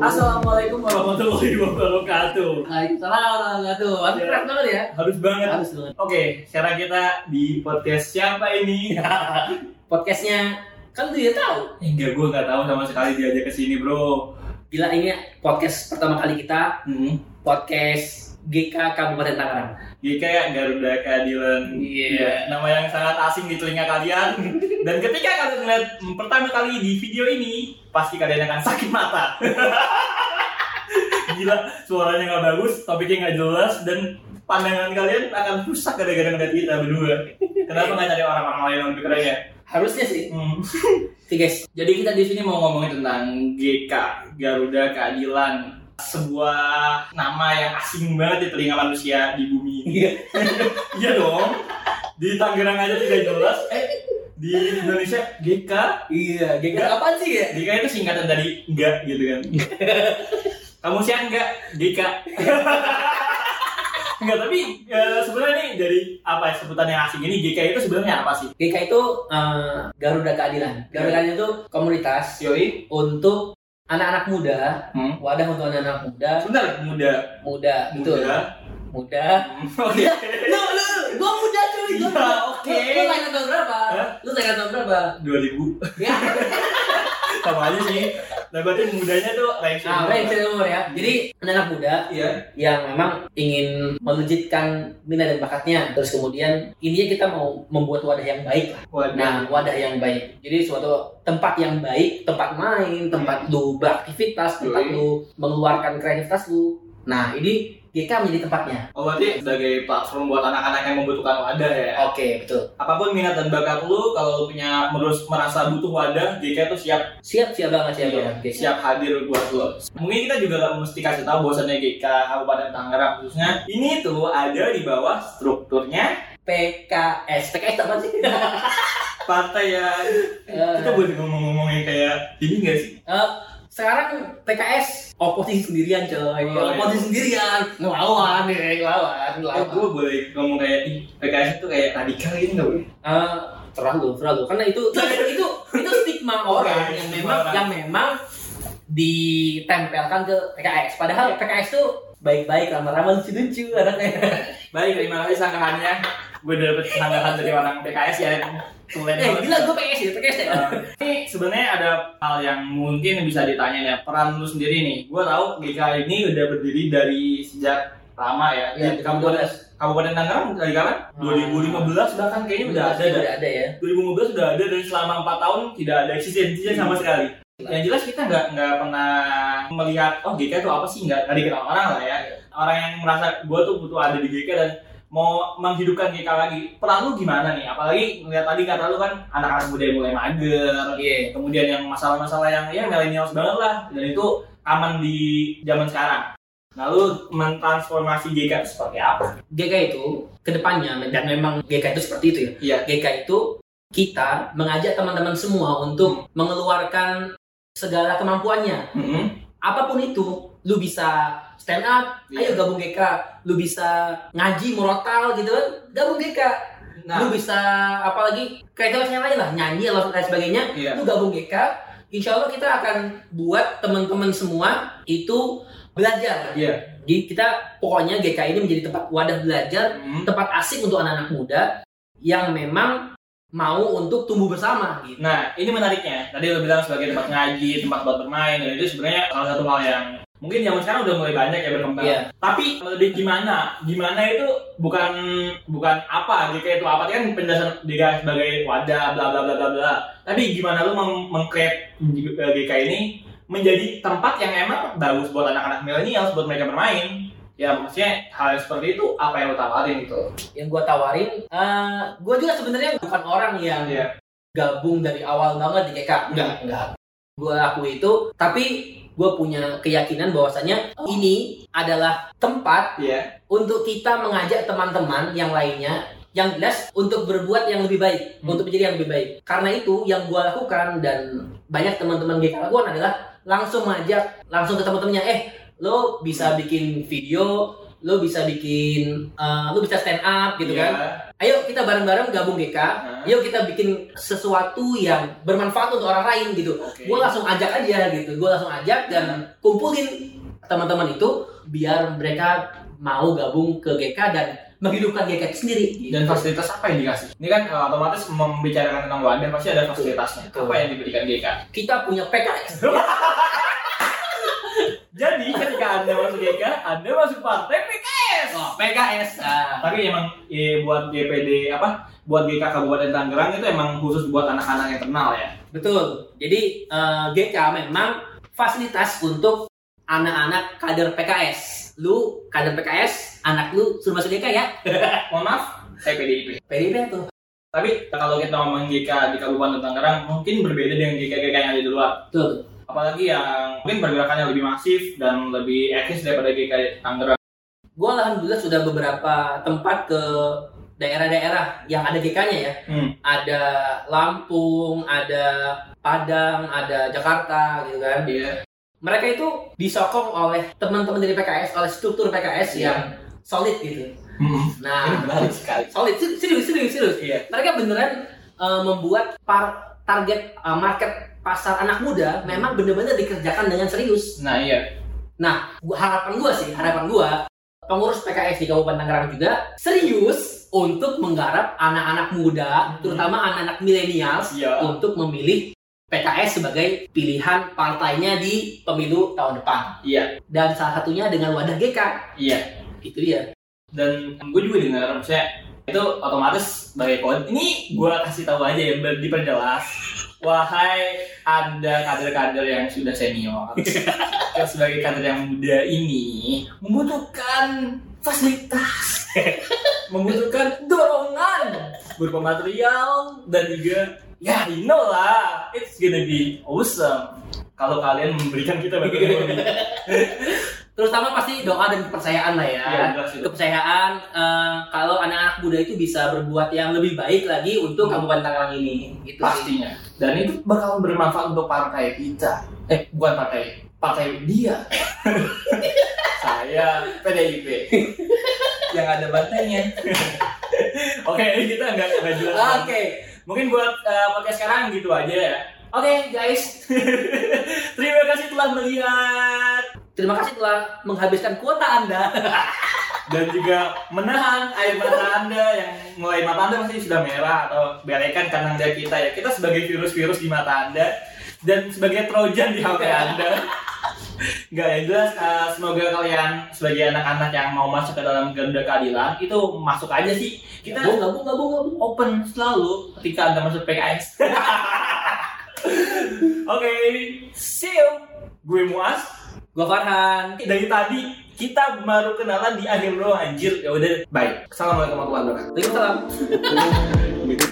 Assalamualaikum warahmatullahi wabarakatuh. Waalaikumsalam warahmatullahi wabarakatuh. Harus keras banget ya. Harus banget. Harus banget. Oke, sekarang kita di podcast siapa ini? Podcastnya kan lu ya tahu. Enggak, gue nggak tahu sama sekali diajak ke sini, bro. Gila ini podcast pertama kali kita Hmm. podcast GK Kabupaten Tangerang. GK ya Garuda Keadilan. Iya. Ya, nama yang sangat asing di telinga kalian. Dan ketika kalian melihat hmm, pertama kali di video ini, pasti kalian akan sakit mata. Gila, suaranya nggak bagus, topiknya nggak jelas, dan pandangan kalian akan rusak gara-gara ngeliat kita berdua. Kenapa nggak cari orang-orang lain yang lebih keren ya? Harusnya sih. Hmm. Oke guys. Jadi kita di sini mau ngomongin tentang GK Garuda Keadilan sebuah nama yang asing banget di telinga manusia di bumi ini. Iya. Iya dong. Di Tangerang aja tidak jelas. Eh, di Indonesia GK. Iya, GK apaan sih ya? GK itu singkatan dari enggak gitu kan. Kamu sih enggak GK. enggak, tapi eh, sebenarnya nih dari apa ya, sebutan yang asing ini GK itu sebenarnya apa sih? GK itu eh, Garuda Keadilan. Garuda Keadilan itu komunitas Yoi. untuk anak-anak muda, Hmm. wadah untuk anak-anak muda, Sebentar, muda. muda, betul. Muda. Muda. Oke. Lu, lu, gua muda cuy, gua Iya, oke. Lu, lu lahir tahun berapa? Hah? Lu lahir tahun berapa? 2000 Ya. sama aja sih nah berarti mudanya tuh range Nah, range umur ya. Jadi anak muda iya yang memang ingin melejitkan minat dan bakatnya, terus kemudian intinya kita mau membuat wadah yang baik lah. wadah Nah, wadah yang baik. Jadi suatu tempat yang baik, tempat main, tempat lu beraktivitas, tempat lu mengeluarkan kreativitas lu. Nah, ini GK menjadi tempatnya. oh berarti sebagai platform buat anak-anak yang membutuhkan wadah ya Oke, betul. apa pun minat dan bakat lu kalau lu punya merus merasa butuh wadah GK tuh siap Siap, siap banget, siap Iya, banget. GK. siap hadir buat lo mungkin kita juga gak mesti kasih tahu bahwasannya GK Kabupaten Tangerang khususnya ini tuh ada di bawah strukturnya PKS. PKS apa sih? partai yang Eh, kita boleh ngomong-ngomongin kayak ini gak sih Eh, sekarang PKS oposisi sendirian coy. Oh, iya. oposisi sendirian. Ngelawan nih ngelawan Eh, ngelawan. gue boleh ngomong kayak "Ih, PKS itu kayak radikal gitu gak boleh? Eh, terlalu terlalu karena itu itu itu, itu stigma orang yang memang orang. yang memang ditempelkan ke PKS padahal PKS tuh baik-baik ramah-ramah lucu-lucu anaknya. Baik, terima kasih sanggahannya. Gue dapet sanggahan dari orang PKS ya. Tulen eh gila gue PKS ya PKS ya Uh, ini sebenarnya ada hal yang mungkin bisa ditanya ya. Peran lu sendiri nih. Gue tahu GK ini udah berdiri dari sejak lama ya. ya Di Kabupaten Kabupaten Tangerang dari kapan? Hmm. 2015 bahkan kayaknya udah ada. dah. udah ada ya 2015 udah ada dan selama 4 tahun tidak ada eksistensinya sama sekali. Yang jelas kita nggak nggak pernah melihat oh GK itu apa sih nggak nggak dikenal orang lah ya. Orang yang merasa gue tuh butuh ada di GK dan mau menghidupkan GK lagi. Peran lu gimana nih? Apalagi ngeliat tadi kata lu kan anak-anak muda yang mulai mager, iya kemudian yang masalah-masalah yang ya milenials banget lah dan itu aman di zaman sekarang. Nah lu mentransformasi GK itu seperti apa? GK itu ke depannya dan memang GK itu seperti itu ya Iya. GK itu kita mengajak teman-teman semua untuk mengeluarkan segala kemampuannya Mm-hmm. apa pun itu lu bisa stand up Iya. ayo gabung GK lu bisa ngaji murotal gitu kan gabung GK Nah, lu bisa apalagi kreativitas yang lain lah nyanyi atau lain sebagainya iya. lu gabung GK insya Allah kita akan buat teman-teman semua itu belajar Iya. jadi kita pokoknya GK ini menjadi tempat wadah belajar Mm. tempat asik untuk anak-anak muda yang memang mau untuk tumbuh bersama gitu. Nah, ini menariknya. Tadi lo bilang sebagai tempat ngaji, tempat buat bermain, dan itu sebenarnya salah satu hal yang mungkin zaman sekarang udah mulai banyak ya berkembang. Iya. Tapi lebih gimana? Gimana itu bukan bukan apa gitu itu apa kan penjelasan GK sebagai wadah bla bla bla bla bla. Tapi gimana lu meng mengcreate GK ini menjadi tempat yang emang bagus buat anak-anak milenial buat mereka bermain. Ya maksudnya hal yang seperti itu apa yang lo tawarin gitu? Yang gue tawarin, eh gue juga sebenarnya bukan orang yang Iya. gabung dari awal banget di GK. Enggak, enggak. Gue akui itu, tapi gue punya keyakinan bahwasanya ini adalah tempat Iya. untuk kita mengajak teman-teman yang lainnya yang jelas untuk berbuat yang lebih baik, Hmm. untuk menjadi yang lebih baik. Karena itu yang gue lakukan dan banyak teman-teman GK lakukan adalah langsung mengajak langsung ke teman-temannya, eh lo bisa bikin video, lo bisa bikin, eh, lo bisa stand up gitu Iya. kan. Ayo kita bareng-bareng gabung GK. Nah, Yuk kita bikin sesuatu yang bermanfaat untuk orang lain gitu. Oke. Gue langsung ajak aja gitu. Gue langsung ajak dan kumpulin teman-teman itu biar mereka mau gabung ke GK dan menghidupkan GK itu sendiri. gitu. Dan fasilitas apa yang dikasih? Ini kan eh, otomatis membicarakan tentang wadah pasti ada fasilitasnya. Betul. Apa yang diberikan GK? kita punya PKS. Jadi ketika anda masuk GK, anda masuk partai PKS. Oh, PKS. ah. Tapi emang eh, buat DPD apa? Buat GK Kabupaten Tangerang itu emang khusus buat anak-anak yang kenal ya. Betul. Jadi eh, GK memang fasilitas untuk anak-anak kader PKS. Lu kader PKS, anak lu suruh masuk GK ya. Mohon maaf, saya PDIP. PDIP tuh. Tapi kalau kita ngomong GK di Kabupaten Tangerang mungkin berbeda dengan GK-GK yang ada di luar. Betul. Apalagi yang mungkin pergerakannya lebih masif dan lebih eksis daripada GK Tangerang. Gue alhamdulillah sudah beberapa tempat ke daerah-daerah yang ada GK-nya ya. Hmm. Ada Lampung, ada Padang, ada Jakarta gitu kan. Iya. Mereka itu disokong oleh teman-teman dari PKS, oleh struktur PKS Iya. yang solid gitu. Hmm. Ini Nah, menarik sekali. solid, serius, serius, serius. Iya. Mereka beneran uh, membuat par- target uh, market pasar anak muda memang bener-bener dikerjakan dengan serius. Nah iya. Nah, gua, harapan gua sih, harapan gua pengurus PKS di Kabupaten Tangerang juga serius untuk menggarap anak-anak muda, terutama anak-anak milenials Iya. untuk memilih PKS sebagai pilihan partainya di pemilu tahun depan. Iya. Dan salah satunya dengan wadah GK. Iya. Itu dia. Dan gue juga dengar, maksudnya itu otomatis sebagai kode. Ini gue kasih tahu aja ya, diperjelas. Wahai anda kader-kader yang sudah senior, yang sebagai kader yang muda ini membutuhkan fasilitas, membutuhkan dorongan berupa material dan juga ya you know lah, it's gonna be awesome kalau kalian memberikan kita lebih. Terutama pasti doa dan kepercayaan lah ya. Jelas itu. kepercayaan eh, kalau anak-anak muda itu bisa berbuat yang lebih baik lagi untuk Hmm. Kabupaten Tangerang ini. Itu sih. pastinya dan itu bakal bermanfaat untuk partai kita eh bukan partai partai dia saya PDIP yang ada bantainya oke kita nggak nggak jelas Oke. mungkin buat uh, podcast sekarang gitu aja ya oke guys terima kasih telah melihat Terima kasih telah menghabiskan kuota Anda. dan juga menahan air mata anda yang mulai mata anda pasti sudah merah atau belekan karena anda kita ya kita sebagai virus-virus di mata anda dan sebagai trojan di HP anda Enggak yang jelas eh, semoga kalian sebagai anak-anak yang mau masuk ke dalam Garuda Keadilan itu masuk aja sih kita Gabung, gabung, gabung, gabung. open selalu ketika anda masuk PKS Oke, see you. Gue Muas. Gua Farhan. Dari tadi kita baru kenalan di akhir doang anjir. Ya udah, bye. Assalamualaikum warahmatullahi wabarakatuh. Waalaikumsalam.